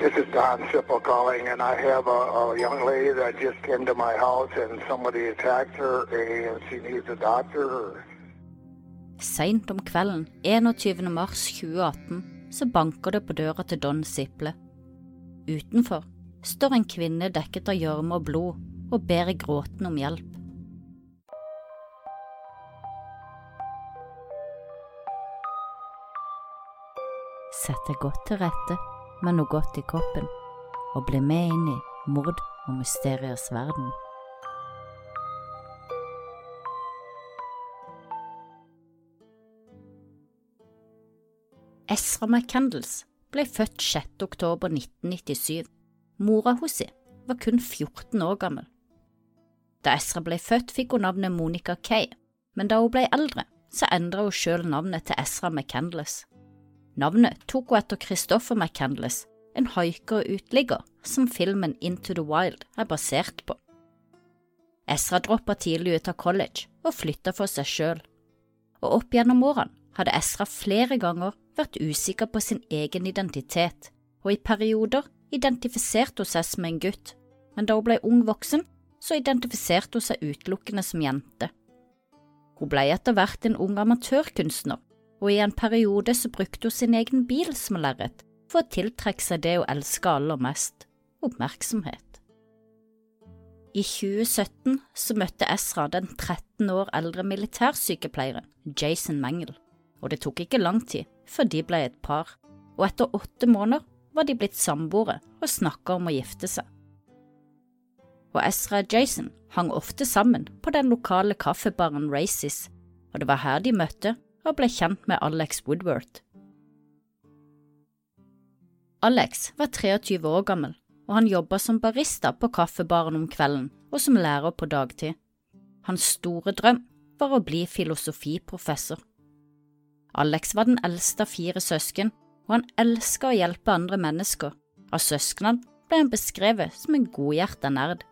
This is Don Sipple calling, and I have a, a young lady that just came to my house, and somebody attacked her, and she needs a doctor. Seint om kvelden 21. mars 2018 så banker det på døra til Don Siple. Utenfor står en kvinne dekket av gjørme og blod og ber gråtende om hjelp. Sett deg godt til rette med noe godt i koppen, og bli med inn i mord og mysteriers verden. Esra McCandles ble født 6. oktober 1997. Mora hennes var kun 14 år gammel. Da Esra ble født, fikk hun navnet Monica Kay, men da hun ble eldre, så endret hun selv navnet til Esra McCandless. Navnet tok hun etter Christopher McCandless, en haiker og uteligger som filmen Into the Wild er basert på. Ezra droppa tidlig ut av college og flytta for seg sjøl, og opp gjennom årene hadde Ezra flere ganger vært usikker på sin egen identitet, og i perioder identifiserte hun seg som en gutt, men da hun ble ung voksen, så identifiserte hun seg utelukkende som jente. Hun ble etter hvert en ung amatørkunstner, og i en periode så brukte hun sin egen bil som lerret for å tiltrekke seg det hun elsker aller mest – oppmerksomhet. I 2017 så møtte Ezra den 13 år eldre militærsykepleieren Jason Mangel, og det tok ikke lang tid før de ble et par, og etter åtte måneder var de blitt samboere og snakka om å gifte seg. Og Ezra og Jason hang ofte sammen på den lokale kaffebaren Races, og det var her de møtte og ble kjent med Alex Woodworth. Alex var 23 år gammel, og han jobba som barista på kaffebaren om kvelden og som lærer på dagtid. Hans store drøm var å bli filosofiprofessor. Alex var den eldste av fire søsken, og han elska å hjelpe andre mennesker. Av søsknene ble han beskrevet som en godhjerta nerd.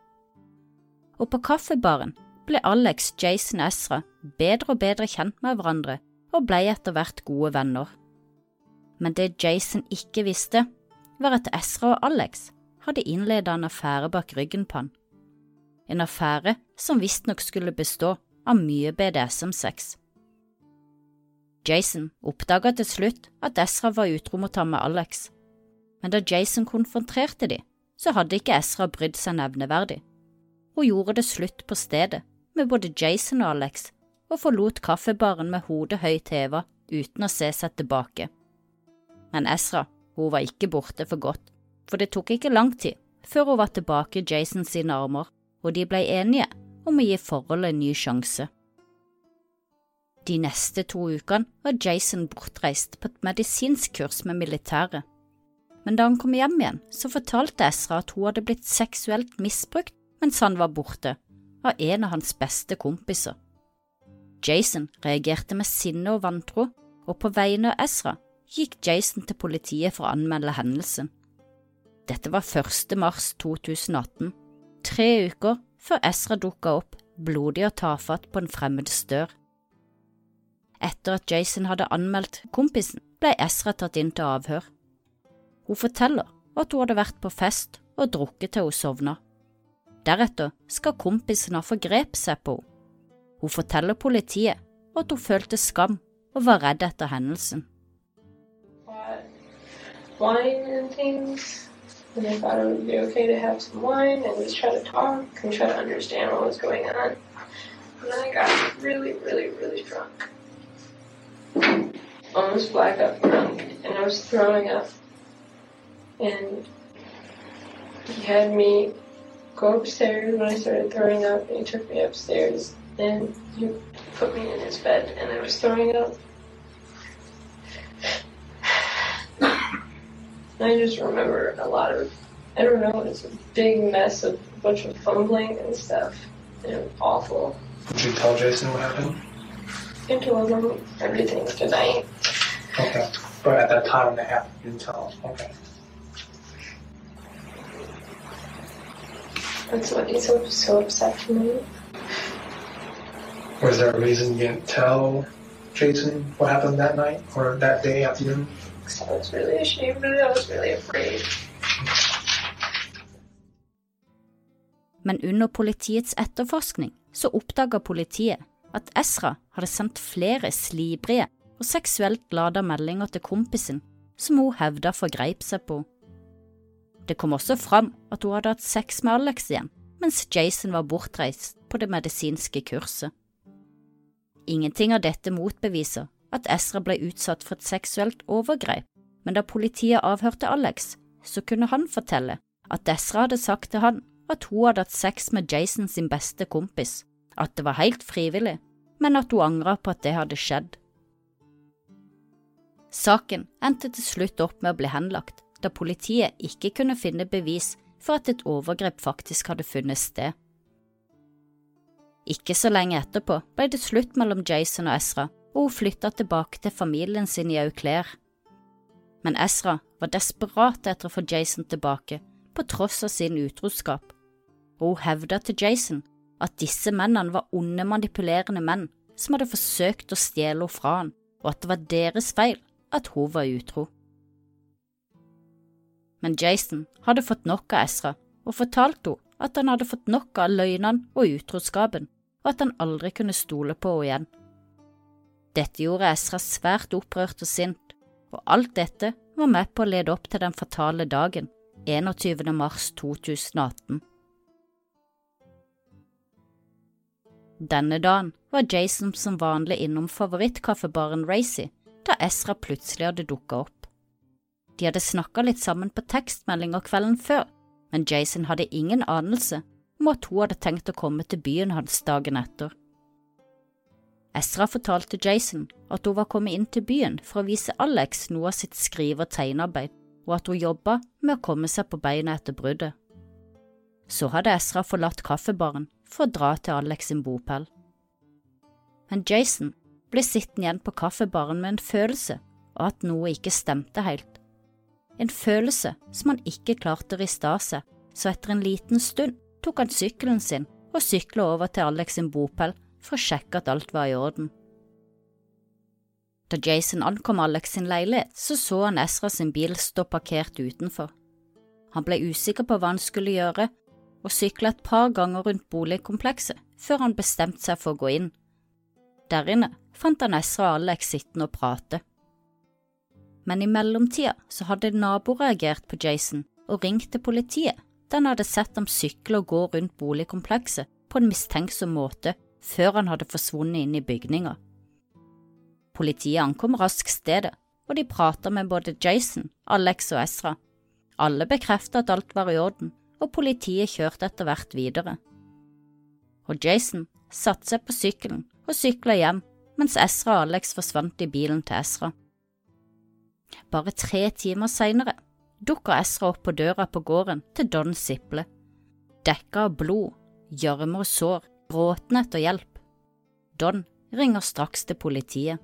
Og på kaffebaren ble Alex, Jason og Ezra bedre og bedre kjent med hverandre og ble etter hvert gode venner. Men det Jason ikke visste, var at Ezra og Alex hadde innledet en affære bak ryggen på han. En affære som visstnok skulle bestå av mye BDSM-sex. Jason oppdaga til slutt at Ezra var utro mot ham med Alex, men da Jason konfronterte de, så hadde ikke Ezra brydd seg nevneverdig. Hun gjorde det slutt på stedet med både Jason og Alex, og forlot kaffebaren med hodet høyt heva uten å se seg tilbake. Men Ezra, hun var ikke borte for godt, for det tok ikke lang tid før hun var tilbake i Jason sine armer, og de ble enige om å gi forholdet en ny sjanse. De neste to ukene var Jason bortreist på et medisinsk kurs med militæret. Men da han kom hjem igjen, så fortalte Ezra at hun hadde blitt seksuelt misbrukt mens han var borte, av en av hans beste kompiser. Jason reagerte med sinne og vantro, og på vegne av Ezra gikk Jason til politiet for å anmelde hendelsen. Dette var 1. mars 2018, tre uker før Ezra dukka opp blodig og tafatt på en fremmeds dør. Etter at Jason hadde anmeldt kompisen, ble Ezra tatt inn til avhør. Hun forteller at hun hadde vært på fest og drukket til hun sovna. Deretter skal kompisen ha forgrepet seg på henne. Hun forteller politiet at hun følte skam og var redd etter hendelsen. Wine and things, and I thought it would be okay to have some wine and just try to talk and try to understand what was going on. And then I got really, really, really drunk. Almost blackout drunk, and I was throwing up. And he had me go upstairs when I started throwing up, and he took me upstairs. And you put me in his bed, and I was throwing up. I just remember a lot of, I don't know, it's a big mess of a bunch of fumbling and stuff. And it was awful. Did you tell Jason what happened? I told him everything tonight. Okay. But at that time it happened, you didn't tell him. Okay. That's what he's so, so upset for me. Was there a reason you didn't tell Jason what happened that night or that day afternoon? I was really ashamed and I was really afraid. Men under politiets etterforskning så oppdaga politiet at Ezra hadde sendt flere slibrige og seksuelt lada meldinger til kompisen som hun hevda forgreip seg på. Det kom også fram at hun hadde hatt sex med Alex igjen mens Jason var bortreist på det medisinske kurset. Ingenting av dette motbeviser at Ezra ble utsatt for et seksuelt overgrep, men da politiet avhørte Alex, så kunne han fortelle at Ezra hadde sagt til han at hun hadde hatt sex med Jason sin beste kompis, at det var helt frivillig, men at hun angra på at det hadde skjedd. Saken endte til slutt opp med å bli henlagt, da politiet ikke kunne finne bevis for at et overgrep faktisk hadde funnet sted. Ikke så lenge etterpå ble det slutt mellom Jason og Ezra, og hun flytta tilbake til familien sin i Auclair. Men Ezra var desperat etter å få Jason tilbake, på tross av sin utroskap, hun hevda til Jason at disse mennene var onde, manipulerende menn som hadde forsøkt å stjele henne fra han, og at det var deres feil at hun var utro. Men Jason hadde fått nok av Ezra og fortalte henne at han hadde fått nok av løgnene og utroskapen, og at han aldri kunne stole på henne igjen. Dette gjorde Esra svært opprørt og sint, og alt dette var med på å lede opp til den fatale dagen, 21. mars 2018. Denne dagen var Jason som vanlig innom favorittkaffebaren Racy, da Ezra plutselig hadde dukka opp. De hadde snakka litt sammen på tekstmeldinger kvelden før, men Jason hadde ingen anelse om at hun hadde tenkt å komme til byen hans dagen etter. Ezra fortalte Jason at hun var kommet inn til byen for å vise Alex noe av sitt skrive- og tegnearbeid, og at hun jobba med å komme seg på beina etter bruddet. Så hadde Ezra forlatt kaffebaren for å dra til Alex sin bopel. Men Jason ble sittende igjen på kaffebaren med en følelse av at noe ikke stemte helt en følelse som han ikke klarte å riste av seg, så etter en liten stund tok han sykkelen sin og sykla over til Alex sin bopel for å sjekke at alt var i orden. Da Jason ankom Alex sin leilighet, så så han Ezra sin bil stå parkert utenfor. Han ble usikker på hva han skulle gjøre, og sykla et par ganger rundt boligkomplekset før han bestemte seg for å gå inn. Der inne fant han Ezra og Alex sittende og prate men i mellomtida så hadde naboer reagert på Jason og ringt til politiet da han hadde sett ham sykle og gå rundt boligkomplekset på en mistenksom måte før han hadde forsvunnet inn i bygninga. Politiet ankom raskt stedet, og de prata med både Jason, Alex og Ezra. Alle bekreftet at alt var i orden, og politiet kjørte etter hvert videre. Og Jason satte seg på sykkelen og sykla hjem, mens Ezra og Alex forsvant i bilen til Ezra. Bare tre timer seinere dukka Ezra opp på døra på gården til Don Siple, dekka av blod, gjørme og sår, gråtende etter hjelp. Don ringer straks til politiet.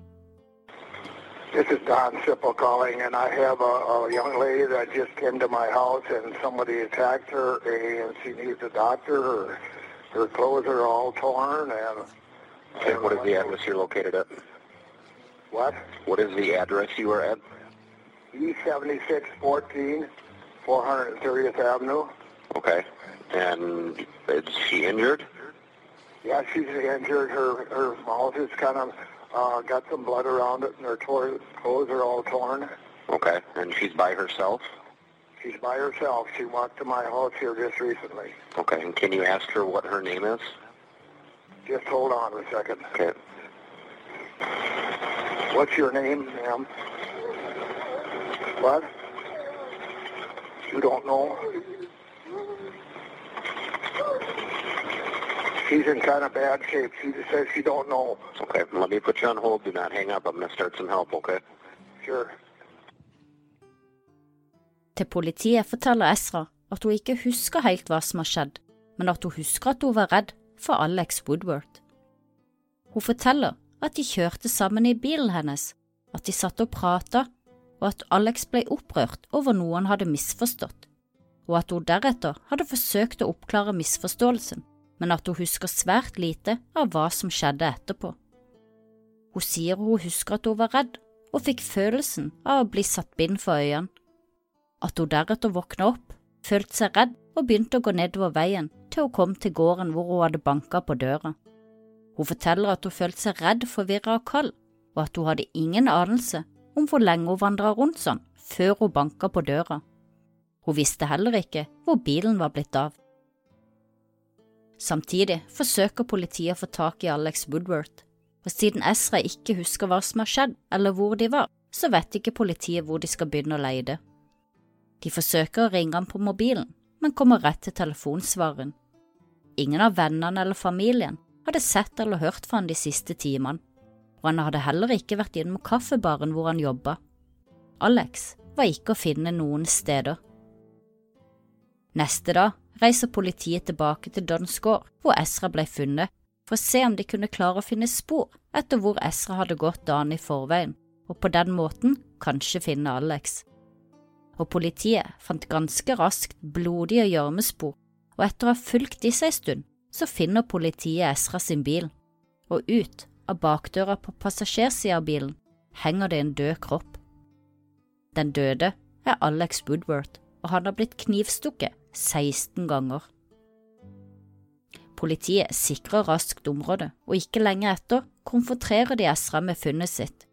This is Don Sipple calling, and I have a, a young lady that just came to my house, and somebody attacked her, and she needs a doctor. Her, her clothes are all torn, and. And what is the address you're located at? What? What is the address you are at? E7614, 430th Avenue. Okay. And is she injured? Yeah, she's injured. Her her mouth is kind of uh, got some blood around it, and her tor- clothes are all torn. Okay. And she's by herself? She's by herself. She walked to my house here just recently. Okay. And can you ask her what her name is? Just hold on a second. Okay. What's your name, ma'am? What? You don't know? He's in kind of bad shape. She just says she don't know. Okay. Let me put you on hold. Do not hang up. I'm going to start some help, okay? Sure. Til politiet forteller Ezra at hun ikke husker helt hva som har skjedd, men at hun husker at hun var redd for Alex Woodworth. Hun forteller at de kjørte sammen i bilen hennes, at de satt og prata, og at Alex ble opprørt over noe han hadde misforstått, og at hun deretter hadde forsøkt å oppklare misforståelsen, men at hun husker svært lite av hva som skjedde etterpå. Hun sier hun husker at hun var redd og fikk følelsen av å bli satt bind for øynene, at hun deretter våkna opp, følte seg redd og begynte å gå nedover veien til hun kom til gården hvor hun hadde banka på døra. Hun forteller at hun følte seg redd, forvirra og kald, og at hun hadde ingen anelse om hvor lenge hun vandra rundt sånn før hun banka på døra. Hun visste heller ikke hvor bilen var blitt av. Samtidig forsøker politiet å få tak i Alex Woodworth, og siden Ezra ikke husker hva som har skjedd eller hvor de var, så vet ikke politiet hvor de skal begynne å leide. De forsøker å ringe ham på mobilen, men kommer rett til telefonsvareren. Ingen av vennene eller familien hadde sett eller hørt fra han de siste timene, og han hadde heller ikke vært gjennom kaffebaren hvor han jobba. Alex var ikke å finne noen steder. Neste dag reiser politiet tilbake til Dons gård, hvor Ezra ble funnet, for å se om de kunne klare å finne spor etter hvor Ezra hadde gått dagen i forveien, og på den måten kanskje finne Alex. Og politiet fant ganske raskt blodige gjørmespor, og etter å ha fulgt disse en stund, så finner politiet Ezra sin bil, og ut av bakdøra på passasjersida av bilen henger det en død kropp. Den døde er Alex Woodworth, og han har blitt knivstukket 16 ganger. Politiet sikrer raskt området, og ikke lenge etter konfronterer de Ezra med funnet sitt.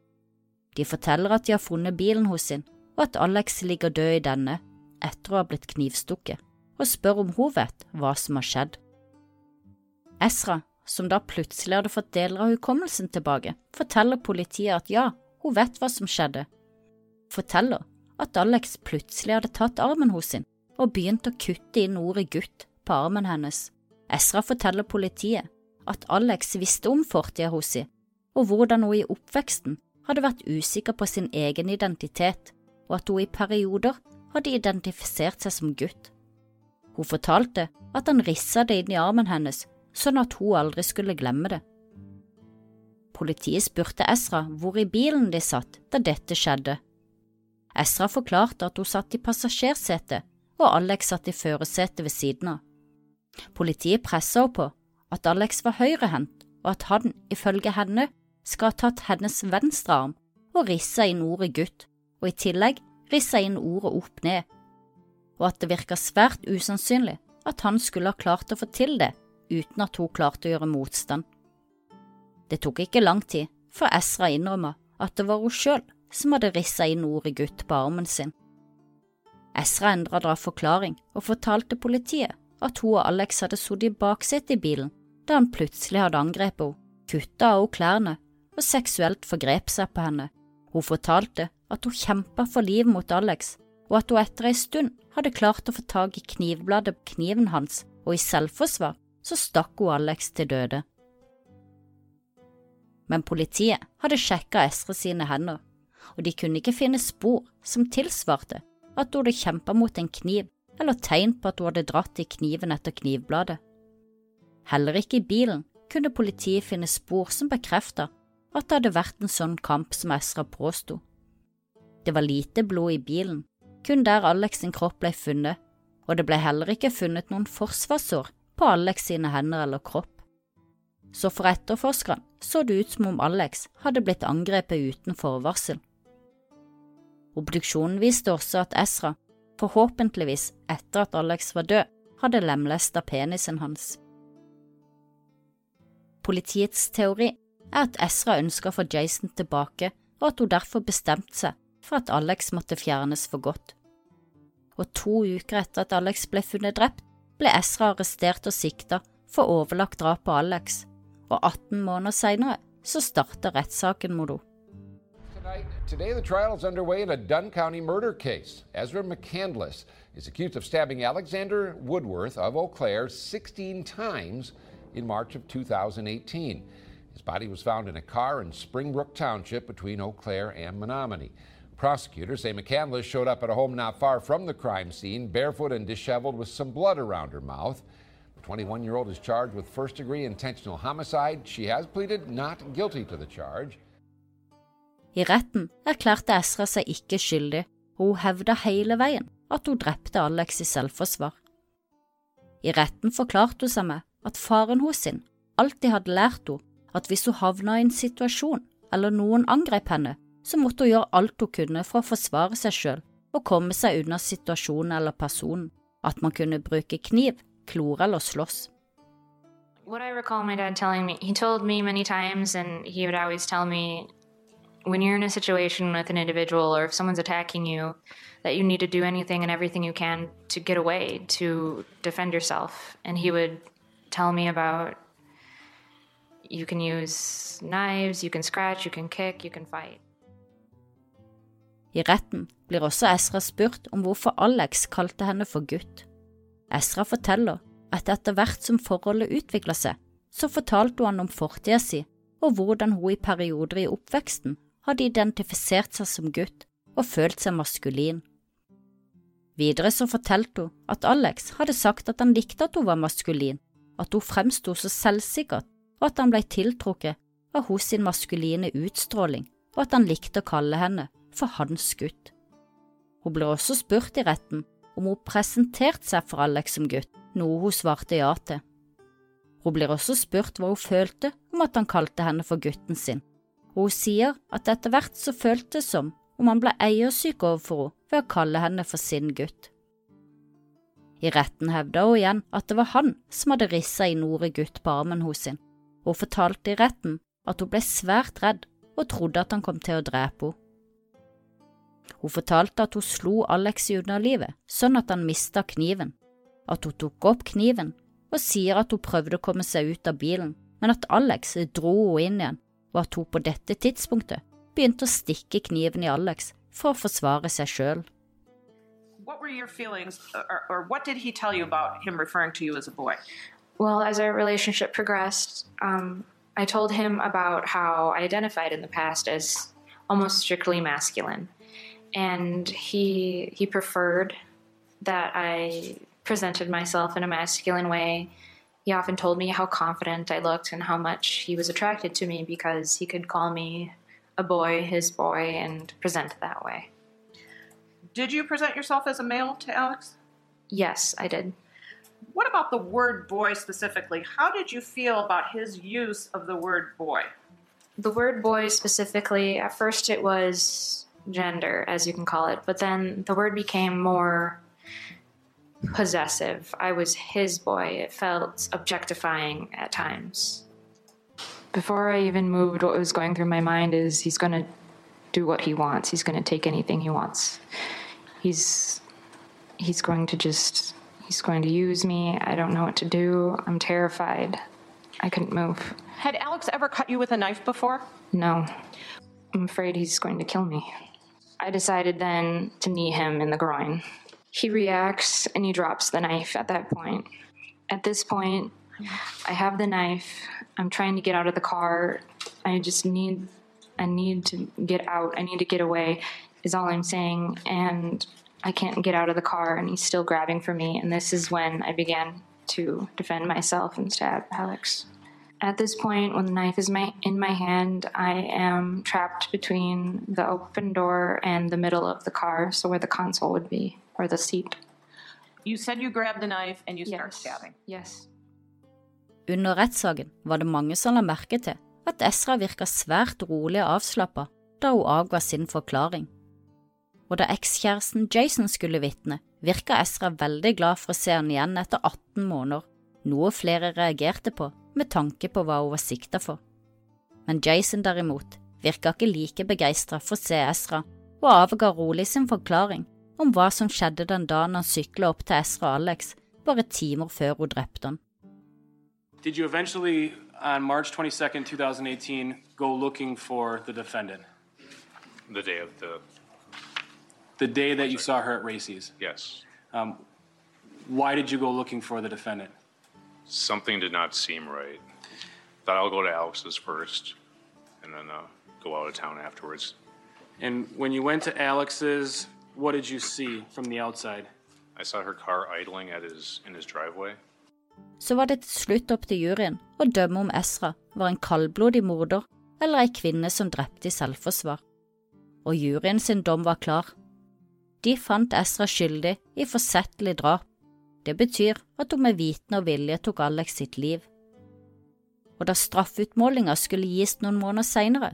De forteller at de har funnet bilen hos sin, og at Alex ligger død i denne etter å ha blitt knivstukket, og spør om hun vet hva som har skjedd. Ezra, som da plutselig hadde fått deler av hukommelsen tilbake, forteller politiet at ja, hun vet hva som skjedde. Forteller at Alex plutselig hadde tatt armen hos sin og begynt å kutte inn ordet gutt på armen hennes. Ezra forteller politiet at Alex visste om fortida hos sin, og hvordan hun i oppveksten hadde vært usikker på sin egen identitet, og at hun i perioder hadde identifisert seg som gutt. Hun fortalte at han rissa det inn i armen hennes sånn at hun aldri skulle glemme det. Politiet spurte Ezra hvor i bilen de satt da dette skjedde. Ezra forklarte at hun satt i passasjersetet og Alex satt i førersetet ved siden av. Politiet pressa henne på at Alex var høyrehendt, og at han, ifølge henne, skal ha tatt hennes venstre arm og rissa inn ordet gutt, og i tillegg rissa inn ordet opp ned, og at det virka svært usannsynlig at han skulle ha klart å få til det uten at hun klarte å gjøre motstand. Det tok ikke lang tid før Ezra innrømma at det var hun sjøl som hadde rissa inn ordet gutt på armen sin. Ezra endra da forklaring og fortalte politiet at hun og Alex hadde sittet i baksetet i bilen da han plutselig hadde angrepet henne, kutta av henne klærne og seksuelt forgrep seg på henne. Hun fortalte at hun kjempa for livet mot Alex, og at hun etter ei stund hadde klart å få tak i knivbladet på kniven hans, og i selvforsvar så stakk hun Alex til døde. Men politiet hadde sjekka Estre sine hender, og de kunne ikke finne spor som tilsvarte at hun hadde kjempa mot en kniv eller tegn på at hun hadde dratt i kniven etter knivbladet. Heller ikke i bilen kunne politiet finne spor som bekrefta at det hadde vært en sånn kamp som Esra påsto. Det var lite blod i bilen, kun der Alex sin kropp ble funnet, og det ble heller ikke funnet noen forsvarssår på Alex sine hender eller kropp. Så for etterforskeren så det ut som om Alex hadde blitt angrepet uten forvarsel. Obduksjonen viste også at Ezra, forhåpentligvis etter at Alex var død, hadde lemlesta penisen hans. Politiets teori er at Ezra ønska å få Jason tilbake, og at hun derfor bestemte seg for at Alex måtte fjernes for godt. Og to uker etter at Alex ble funnet drept, ble Ezra arrestert og sikta for overlagt drap på Alex, og 18 måneder så starta rettssaken mot henne. Today, the trial is underway in a Dunn County murder case. Ezra McCandless is accused of stabbing Alexander Woodworth of Eau Claire 16 times in March of 2018. His body was found in a car in Springbrook Township between Eau Claire and Menominee. Prosecutors say McCandless showed up at a home not far from the crime scene, barefoot and disheveled with some blood around her mouth. The 21 year old is charged with first degree intentional homicide. She has pleaded not guilty to the charge. I retten erklærte Esra seg ikke skyldig, og hun hevda hele veien at hun drepte Alex i selvforsvar. I retten forklarte hun seg med at faren hos sin alltid hadde lært henne at hvis hun havna i en situasjon eller noen angrep henne, så måtte hun gjøre alt hun kunne for å forsvare seg selv og komme seg unna situasjonen eller personen, at man kunne bruke kniv, klore eller slåss. What I recall my dad telling me, he told me many times, and he would always tell me when you're in a situation with an individual or if someone's attacking you, that you need to do anything and everything you can to get away, to defend yourself. And he would tell me about you can use knives, you can scratch, you can kick, you can fight. I retten blir også Ezra spurt om hvorfor Alex kalte henne for gutt. Ezra forteller at etter hvert som forholdet utvikla seg, så fortalte hun om fortida si og hvordan hun i perioder i oppveksten hadde identifisert seg som gutt og følt seg maskulin. Videre så fortalte hun at Alex hadde sagt at han likte at hun var maskulin, at hun fremsto så selvsikkert, og at han ble tiltrukket av hos sin maskuline utstråling, og at han likte å kalle henne for hans gutt. Hun ble også spurt i retten om hun presenterte seg for Alex som gutt, noe hun svarte ja til. Hun blir også spurt hva hun følte om at han kalte henne for gutten sin, og hun sier at etter hvert så føltes som om han ble eiersyk overfor henne ved å kalle henne for sin gutt. I retten hevda hun igjen at det var han som hadde rissa inn ordet gutt på armen hos sin, og hun fortalte i retten at hun ble svært redd og trodde at han kom til å drepe henne. Hun fortalte at hun slo Alex i underlivet sånn at han mista kniven, at hun tok opp kniven og sier at hun prøvde å komme seg ut av bilen, men at Alex dro henne inn igjen, og at hun på dette tidspunktet begynte å stikke kniven i Alex for å forsvare seg sjøl. What were your feelings, or, or what did he tell you about him referring to you as a boy? Well, as our relationship progressed, um, I told him about how I identified in the past as almost strictly masculine, and he he preferred that I presented myself in a masculine way. He often told me how confident I looked and how much he was attracted to me because he could call me a boy, his boy, and present that way. Did you present yourself as a male to Alex? Yes, I did. What about the word boy specifically? How did you feel about his use of the word boy? The word boy specifically, at first it was gender, as you can call it, but then the word became more possessive. I was his boy. It felt objectifying at times. Before I even moved, what was going through my mind is he's going to do what he wants. He's going to take anything he wants. He's he's going to just he's going to use me. I don't know what to do. I'm terrified. I couldn't move. Had Alex ever cut you with a knife before? No. I'm afraid he's going to kill me. I decided then to knee him in the groin. He reacts and he drops the knife at that point. At this point, I have the knife. I'm trying to get out of the car. I just need I need to get out. I need to get away is all I'm saying and I can't get out of the car and he's still grabbing for me and this is when I began to defend myself and stab Alex. At this point, when the knife is my, in my hand, I am trapped between the open door and the middle of the car, so where the console would be, or the seat. You said you grabbed the knife and you start Yes. stabbing. Yes. Under rettssaken var det mange som la merke til at Ezra virka svært rolig og avslappa da hun avga sin forklaring. Og da ekskjæresten Jason skulle vitne, virka Ezra veldig glad for å se han igjen etter 18 måneder, noe flere reagerte på med tanke på hva hun var sikta for. Men Jason derimot virka ikke like begeistra for å se Ezra, og avga rolig sin forklaring om hva som skjedde den dagen han sykla opp til Ezra og Alex bare timer før hun drepte han. Did you eventually, on March 22nd, 2018, go looking for the defendant? The day of the, The day that you saw her at Racy's? yes. Um, why did you go looking for the defendant? Something did not seem right. Thought I'll go to Alex's first and then uh, go out of town afterwards. And when you went to Alex's, what did you see from the outside? I saw her car idling at his in his driveway. så var det til slutt opp til juryen å dømme om Ezra var en kaldblodig morder eller ei kvinne som drepte i selvforsvar. Og juryen sin dom var klar. De fant Ezra skyldig i forsettlig drap. Det betyr at hun med viten og vilje tok Alex sitt liv. Og da straffutmålinga skulle gis noen måneder seinere,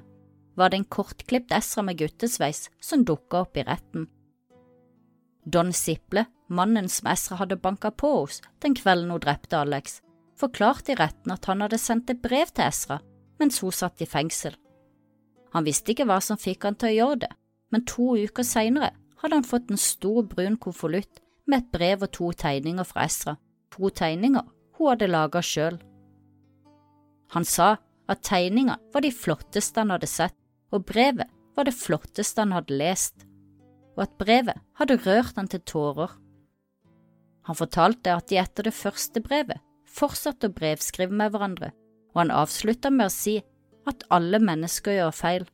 var det en kortklipt Ezra med guttesveis som dukka opp i retten. Don Siple, mannen som Ezra hadde banka på hos den kvelden hun drepte Alex, forklarte i retten at han hadde sendt et brev til Ezra mens hun satt i fengsel. Han visste ikke hva som fikk han til å gjøre det, men to uker senere hadde han fått en stor brun konvolutt med et brev og to tegninger fra Ezra, to tegninger hun hadde laget selv. Han sa at tegningene var de flotteste han hadde sett, og brevet var det flotteste han hadde lest, og at brevet hadde rørt han til tårer. Han fortalte at de etter det første brevet fortsatte å brevskrive med hverandre, og han avslutta med å si at alle mennesker gjør feil,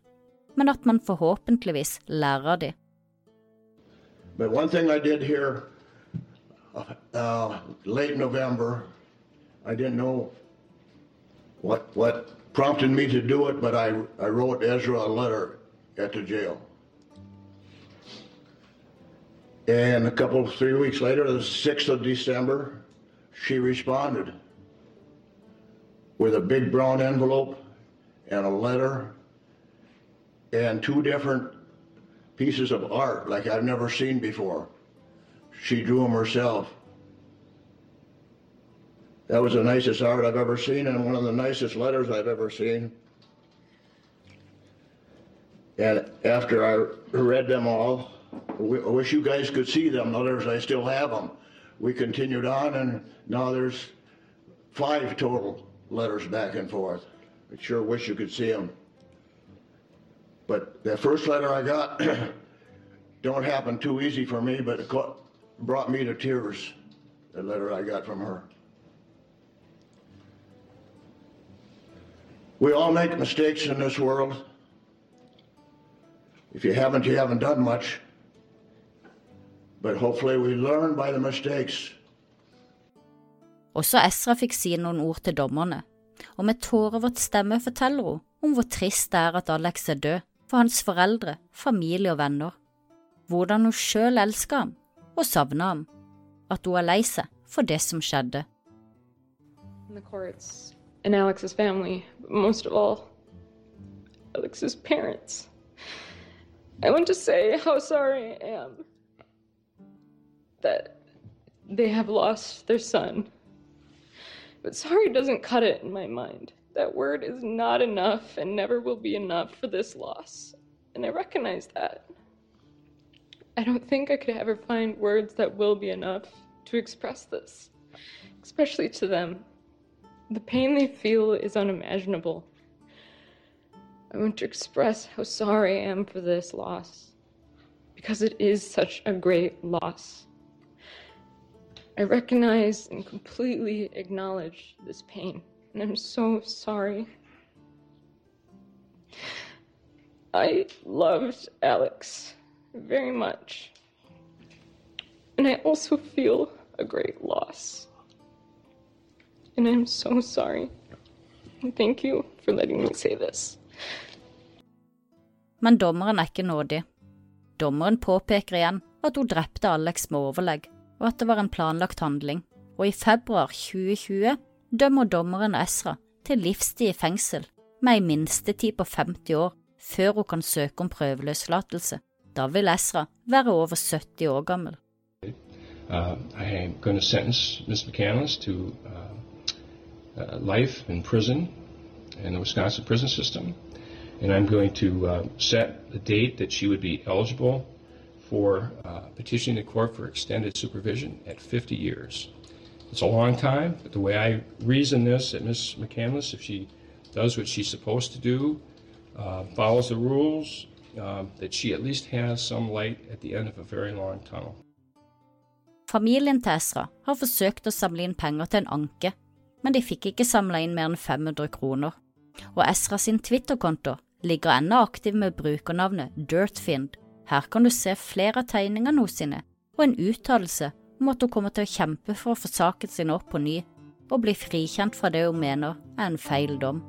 men at man forhåpentligvis lærer av de. Uh, late November, I didn't know what what prompted me to do it, but I, I wrote Ezra a letter at the jail. And a couple, three weeks later, the 6th of December, she responded with a big brown envelope and a letter and two different pieces of art like I've never seen before. She drew them herself. That was the nicest art I've ever seen and one of the nicest letters I've ever seen. And after I read them all, I wish you guys could see them. Others, I still have them. We continued on, and now there's five total letters back and forth. I sure wish you could see them. But that first letter I got don't happen too easy for me, but brought me to tears, the letter I got from her. We all make mistakes in this world. If you haven't, you haven't done much. But hopefully we learn by the mistakes. Også Esra fikk si noen ord til dommerne, og med tårevåt stemme forteller hun om hvor trist det er at Alex er død, for hans foreldre, familie og venner, hvordan hun sjøl elsker ham og savner ham, at hun er lei seg for det som skjedde. In the courts and Alex's family, but most of all, Alex's parents. I want to say how sorry I am that they have lost their son. But sorry doesn't cut it in my mind. That word is not enough and never will be enough for this loss. And I recognize that. I don't think I could ever find words that will be enough to express this, especially to them. The pain they feel is unimaginable. I want to express how sorry I am for this loss, because it is such a great loss. I recognize and completely acknowledge this pain, and I'm so sorry. I loved Alex very much, and I also feel a great loss. And I'm so sorry. Thank you for letting me say this. Men dommeren er ikke nådig. Dommeren påpeker igjen at hun drepte Alex med overlegg, og at det var en planlagt handling, og i februar 2020 dømmer dommeren Ezra til livstid i fengsel med ei minstetid på 50 år før hun kan søke om prøveløslatelse. Da vil Ezra være over 70 år gammel. Uh, I'm going to sentence Ms. McCandless to uh, uh, life in prison in the Wisconsin prison system, and I'm going to set the date that she would be eligible for petitioning the court for extended supervision at 50 years. It's a long time, but the way I reason this, that Ms. McCandless, if she does what she's supposed to do, follows the rules, uh, that she at least has some light at the end of a very long tunnel. Familien til Ezra har forsøkt å samle inn penger til en anke, men de fikk ikke samla inn mer enn 500 kroner, og Ezra sin Twitter-konto ligger ennå aktiv med brukernavnet Dirtfind. Her kan du se flere av tegningene hos sine, og en uttalelse om at hun kommer til å kjempe for å få saken sin opp på ny og bli frikjent fra det hun mener er en feil dom.